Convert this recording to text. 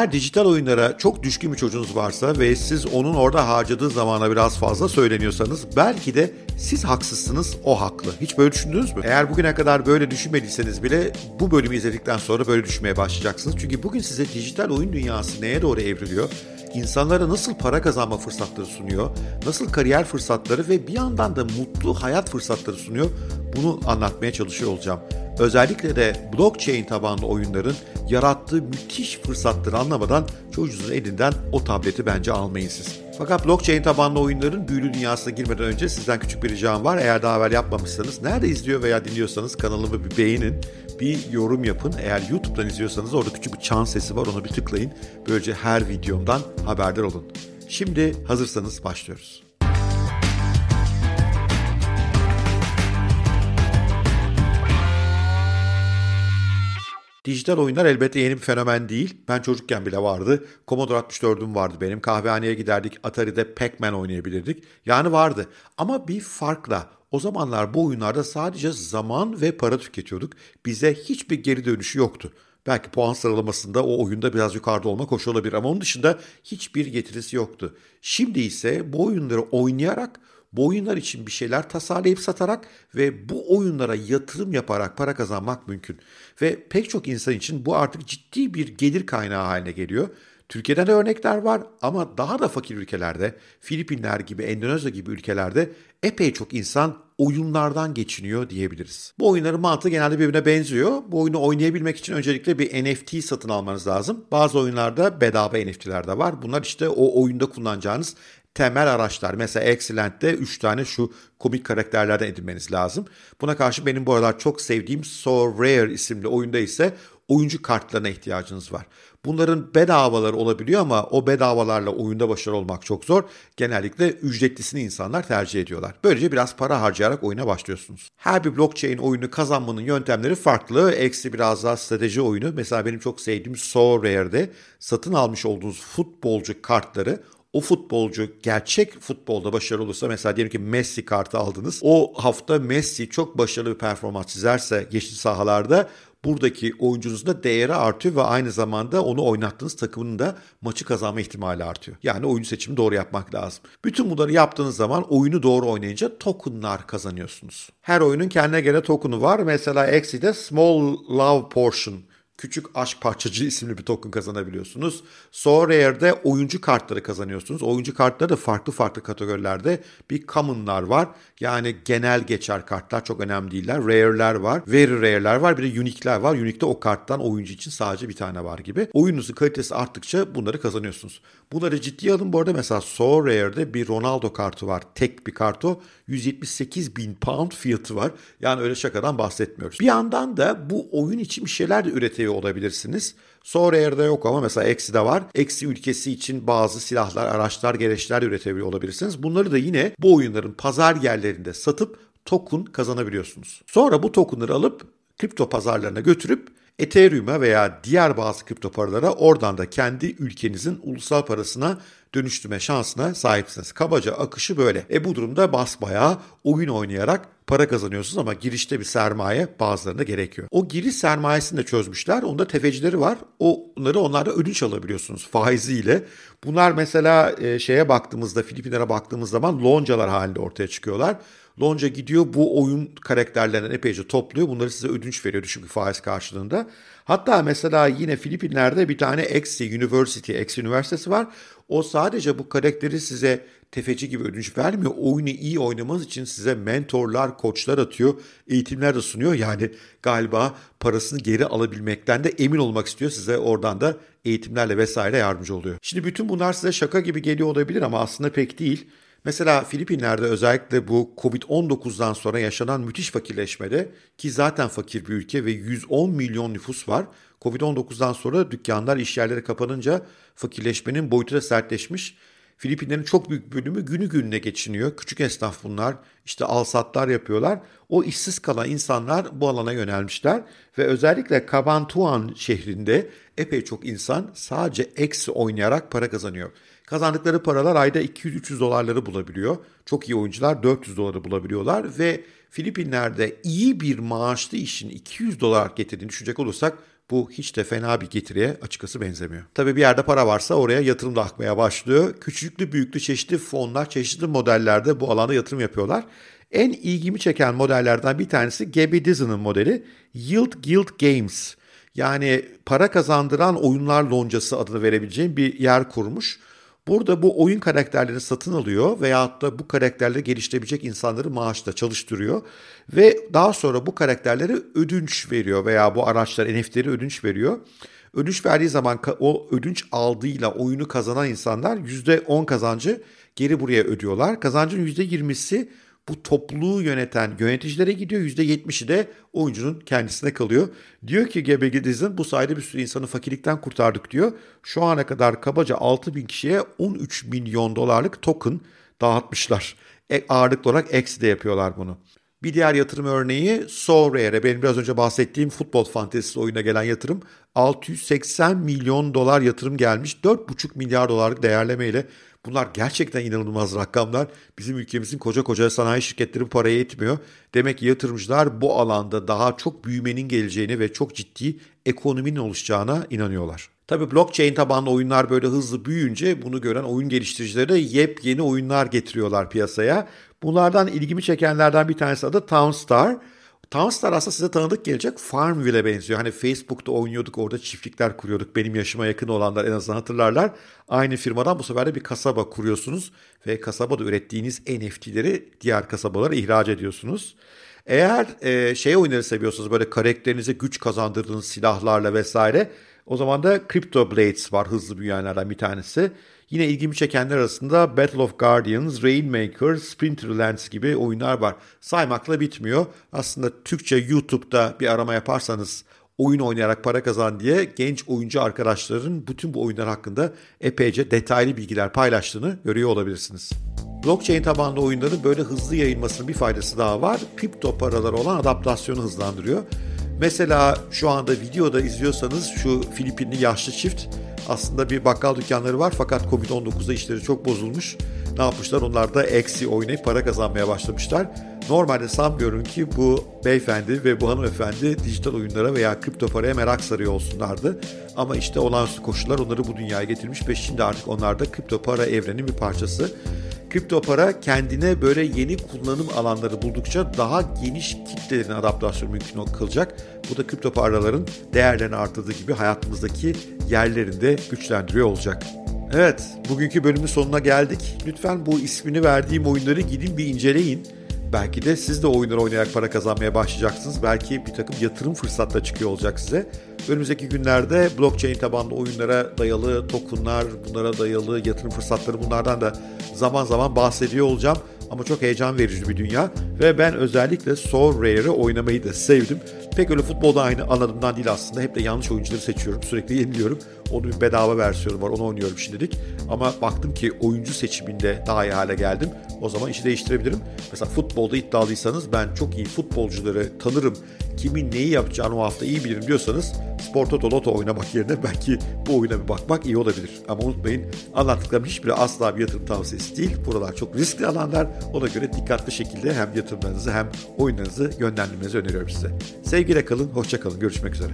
Eğer dijital oyunlara çok düşkün bir çocuğunuz varsa ve siz onun orada harcadığı zamana biraz fazla söyleniyorsanız belki de siz haksızsınız, o haklı. Hiç böyle düşündünüz mü? Eğer bugüne kadar böyle düşünmediyseniz bile bu bölümü izledikten sonra böyle düşünmeye başlayacaksınız. Çünkü bugün size dijital oyun dünyası neye doğru evriliyor? insanlara nasıl para kazanma fırsatları sunuyor, nasıl kariyer fırsatları ve bir yandan da mutlu hayat fırsatları sunuyor bunu anlatmaya çalışıyor olacağım. Özellikle de blockchain tabanlı oyunların yarattığı müthiş fırsatları anlamadan çocuğunuzun elinden o tableti bence almayın siz. Fakat blockchain tabanlı oyunların büyülü dünyasına girmeden önce sizden küçük bir ricam var. Eğer daha evvel yapmamışsanız, nerede izliyor veya dinliyorsanız kanalımı bir beğenin, bir yorum yapın. Eğer YouTube'dan izliyorsanız orada küçük bir çan sesi var, onu bir tıklayın. Böylece her videomdan haberdar olun. Şimdi hazırsanız başlıyoruz. Dijital oyunlar elbette yeni bir fenomen değil. Ben çocukken bile vardı. Commodore 64'üm vardı benim. Kahvehaneye giderdik. Atari'de Pac-Man oynayabilirdik. Yani vardı. Ama bir farkla. O zamanlar bu oyunlarda sadece zaman ve para tüketiyorduk. Bize hiçbir geri dönüşü yoktu. Belki puan sıralamasında o oyunda biraz yukarıda olmak hoş olabilir ama onun dışında hiçbir getirisi yoktu. Şimdi ise bu oyunları oynayarak bu oyunlar için bir şeyler tasarlayıp satarak ve bu oyunlara yatırım yaparak para kazanmak mümkün. Ve pek çok insan için bu artık ciddi bir gelir kaynağı haline geliyor. Türkiye'den de örnekler var ama daha da fakir ülkelerde, Filipinler gibi, Endonezya gibi ülkelerde epey çok insan oyunlardan geçiniyor diyebiliriz. Bu oyunların mantığı genelde birbirine benziyor. Bu oyunu oynayabilmek için öncelikle bir NFT satın almanız lazım. Bazı oyunlarda bedava NFT'ler de var. Bunlar işte o oyunda kullanacağınız temel araçlar. Mesela Excellent'te 3 tane şu komik karakterlerden edinmeniz lazım. Buna karşı benim bu aralar çok sevdiğim So Rare isimli oyunda ise oyuncu kartlarına ihtiyacınız var. Bunların bedavaları olabiliyor ama o bedavalarla oyunda başarılı olmak çok zor. Genellikle ücretlisini insanlar tercih ediyorlar. Böylece biraz para harcayarak oyuna başlıyorsunuz. Her bir blockchain oyunu kazanmanın yöntemleri farklı. Eksi biraz daha strateji oyunu. Mesela benim çok sevdiğim So Rare'de satın almış olduğunuz futbolcu kartları o futbolcu gerçek futbolda başarılı olursa mesela diyelim ki Messi kartı aldınız. O hafta Messi çok başarılı bir performans çizerse geçici sahalarda buradaki oyuncunuzun da değeri artıyor ve aynı zamanda onu oynattığınız takımın da maçı kazanma ihtimali artıyor. Yani oyuncu seçimi doğru yapmak lazım. Bütün bunları yaptığınız zaman oyunu doğru oynayınca tokenlar kazanıyorsunuz. Her oyunun kendine göre tokenu var. Mesela Exi'de Small Love Portion Küçük Aşk Parçacı isimli bir token kazanabiliyorsunuz. Sorare'de oyuncu kartları kazanıyorsunuz. Oyuncu kartları da farklı farklı kategorilerde bir common'lar var. Yani genel geçer kartlar çok önemli değiller. Rare'ler var, very rare'ler var, bir de unique'ler var. Unique'de o karttan oyuncu için sadece bir tane var gibi. Oyununuzun kalitesi arttıkça bunları kazanıyorsunuz. Bunları ciddiye alın. Bu arada mesela So Rare'de bir Ronaldo kartı var. Tek bir kart o. 178 bin pound fiyatı var. Yani öyle şakadan bahsetmiyoruz. Bir yandan da bu oyun için bir şeyler de üretiyor olabilirsiniz. So Rare'de yok ama mesela Exi'de var. Eksi ülkesi için bazı silahlar, araçlar, gereçler üretebiliyor olabilirsiniz. Bunları da yine bu oyunların pazar yerlerinde satıp token kazanabiliyorsunuz. Sonra bu tokenları alıp kripto pazarlarına götürüp Ethereum'a veya diğer bazı kripto paralara oradan da kendi ülkenizin ulusal parasına dönüştürme şansına sahipsiniz. Kabaca akışı böyle. E bu durumda basbayağı oyun oynayarak para kazanıyorsunuz ama girişte bir sermaye bazılarında gerekiyor. O giriş sermayesini de çözmüşler. Onda tefecileri var. Onları onlarda ödünç alabiliyorsunuz faiziyle. Bunlar mesela e, şeye baktığımızda Filipinlere baktığımız zaman loncalar halinde ortaya çıkıyorlar. Lonca gidiyor bu oyun karakterlerinden epeyce topluyor. Bunları size ödünç veriyor düşük bir faiz karşılığında. Hatta mesela yine Filipinler'de bir tane Exi University, Exi Üniversitesi var. O sadece bu karakteri size tefeci gibi ödünç vermiyor. Oyunu iyi oynamanız için size mentorlar, koçlar atıyor, eğitimler de sunuyor. Yani galiba parasını geri alabilmekten de emin olmak istiyor. Size oradan da eğitimlerle vesaire yardımcı oluyor. Şimdi bütün bunlar size şaka gibi geliyor olabilir ama aslında pek değil. Mesela Filipinler'de özellikle bu Covid-19'dan sonra yaşanan müthiş fakirleşmede ki zaten fakir bir ülke ve 110 milyon nüfus var. Covid-19'dan sonra dükkanlar, iş yerleri kapanınca fakirleşmenin boyutu da sertleşmiş. Filipinlerin çok büyük bölümü günü gününe geçiniyor. Küçük esnaf bunlar. İşte alsatlar yapıyorlar. O işsiz kalan insanlar bu alana yönelmişler ve özellikle Cabantuan şehrinde epey çok insan sadece eksi oynayarak para kazanıyor. Kazandıkları paralar ayda 200-300 dolarları bulabiliyor. Çok iyi oyuncular 400 doları bulabiliyorlar ve Filipinler'de iyi bir maaşlı işin 200 dolar getirdiğini düşünecek olursak Bu hiç de fena bir getiriye açıkçası benzemiyor. Tabii bir yerde para varsa oraya yatırım da akmaya başlıyor. Küçüklü büyüklü çeşitli fonlar, çeşitli modellerde bu alanda yatırım yapıyorlar. En ilgimi çeken modellerden bir tanesi Gabby Dizzy'nin modeli Yield Guild Games. Yani para kazandıran oyunlar loncası adını verebileceğim bir yer kurmuş. Burada bu oyun karakterlerini satın alıyor veyahut da bu karakterleri geliştirebilecek insanları maaşla çalıştırıyor. Ve daha sonra bu karakterlere ödünç veriyor veya bu araçlar NFT'leri ödünç veriyor. Ödünç verdiği zaman o ödünç aldığıyla oyunu kazanan insanlar %10 kazancı geri buraya ödüyorlar. Kazancın %20'si bu topluluğu yöneten yöneticilere gidiyor. %70'i de oyuncunun kendisine kalıyor. Diyor ki Gebege Dizin bu sayede bir sürü insanı fakirlikten kurtardık diyor. Şu ana kadar kabaca 6 bin kişiye 13 milyon dolarlık token dağıtmışlar. E, ağırlıklı olarak X'de yapıyorlar bunu. Bir diğer yatırım örneği Sorare'e benim biraz önce bahsettiğim futbol fantezisi oyuna gelen yatırım 680 milyon dolar yatırım gelmiş 4,5 milyar dolarlık değerlemeyle Bunlar gerçekten inanılmaz rakamlar. Bizim ülkemizin koca koca sanayi şirketleri bu paraya etmiyor. Demek ki yatırımcılar bu alanda daha çok büyümenin geleceğini ve çok ciddi ekonominin oluşacağına inanıyorlar. Tabi blockchain tabanlı oyunlar böyle hızlı büyüyünce bunu gören oyun geliştiricileri de yepyeni oyunlar getiriyorlar piyasaya. Bunlardan ilgimi çekenlerden bir tanesi adı Townstar. Townstar aslında size tanıdık gelecek Farmville'e benziyor. Hani Facebook'ta oynuyorduk orada çiftlikler kuruyorduk. Benim yaşıma yakın olanlar en azından hatırlarlar. Aynı firmadan bu sefer de bir kasaba kuruyorsunuz ve kasabada ürettiğiniz NFT'leri diğer kasabalara ihraç ediyorsunuz. Eğer e, şey oyunları seviyorsanız böyle karakterinize güç kazandırdığınız silahlarla vesaire o zaman da Crypto Blades var hızlı büyüyenlerden bir tanesi. Yine ilgimi çekenler arasında Battle of Guardians, Rainmaker, Splinterlands gibi oyunlar var. Saymakla bitmiyor. Aslında Türkçe YouTube'da bir arama yaparsanız oyun oynayarak para kazan diye genç oyuncu arkadaşların bütün bu oyunlar hakkında epeyce detaylı bilgiler paylaştığını görüyor olabilirsiniz. Blockchain tabanlı oyunların böyle hızlı yayılmasının bir faydası daha var. Kripto paralar olan adaptasyonu hızlandırıyor. Mesela şu anda videoda izliyorsanız şu Filipinli yaşlı çift aslında bir bakkal dükkanları var fakat Covid-19'da işleri çok bozulmuş. Ne yapmışlar? Onlar da eksi oynayıp para kazanmaya başlamışlar. Normalde sanmıyorum ki bu beyefendi ve bu hanımefendi dijital oyunlara veya kripto paraya merak sarıyor olsunlardı. Ama işte olağanüstü koşullar onları bu dünyaya getirmiş ve şimdi artık onlar da kripto para evrenin bir parçası. Kripto para kendine böyle yeni kullanım alanları buldukça daha geniş kitlelerin adaptasyonu mümkün kılacak. Bu da kripto paraların değerlerini arttırdığı gibi hayatımızdaki yerlerini de güçlendiriyor olacak. Evet, bugünkü bölümün sonuna geldik. Lütfen bu ismini verdiğim oyunları gidin bir inceleyin. Belki de siz de oyunlar oynayarak para kazanmaya başlayacaksınız. Belki bir takım yatırım fırsatları çıkıyor olacak size. Önümüzdeki günlerde blockchain tabanlı oyunlara dayalı tokenlar, bunlara dayalı yatırım fırsatları bunlardan da zaman zaman bahsediyor olacağım. Ama çok heyecan verici bir dünya ve ben özellikle Soul Rare'ı oynamayı da sevdim. Pek öyle futbolda aynı anladığımdan değil aslında. Hep de yanlış oyuncuları seçiyorum. Sürekli yeniliyorum. Onun bir bedava versiyonu var. Onu oynuyorum şimdilik. Ama baktım ki oyuncu seçiminde daha iyi hale geldim. O zaman işi değiştirebilirim. Mesela futbolda iddialıysanız ben çok iyi futbolcuları tanırım. Kimin neyi yapacağını o hafta iyi bilirim diyorsanız Spor Toto Loto oynamak yerine belki bu oyuna bir bakmak iyi olabilir. Ama unutmayın anlattıklarım hiçbiri asla bir yatırım tavsiyesi değil. Buralar çok riskli alanlar. Ona göre dikkatli şekilde hem yatırımlarınızı hem oyunlarınızı yönlendirmenizi öneriyorum size. Sevgiyle kalın, hoşça kalın. Görüşmek üzere.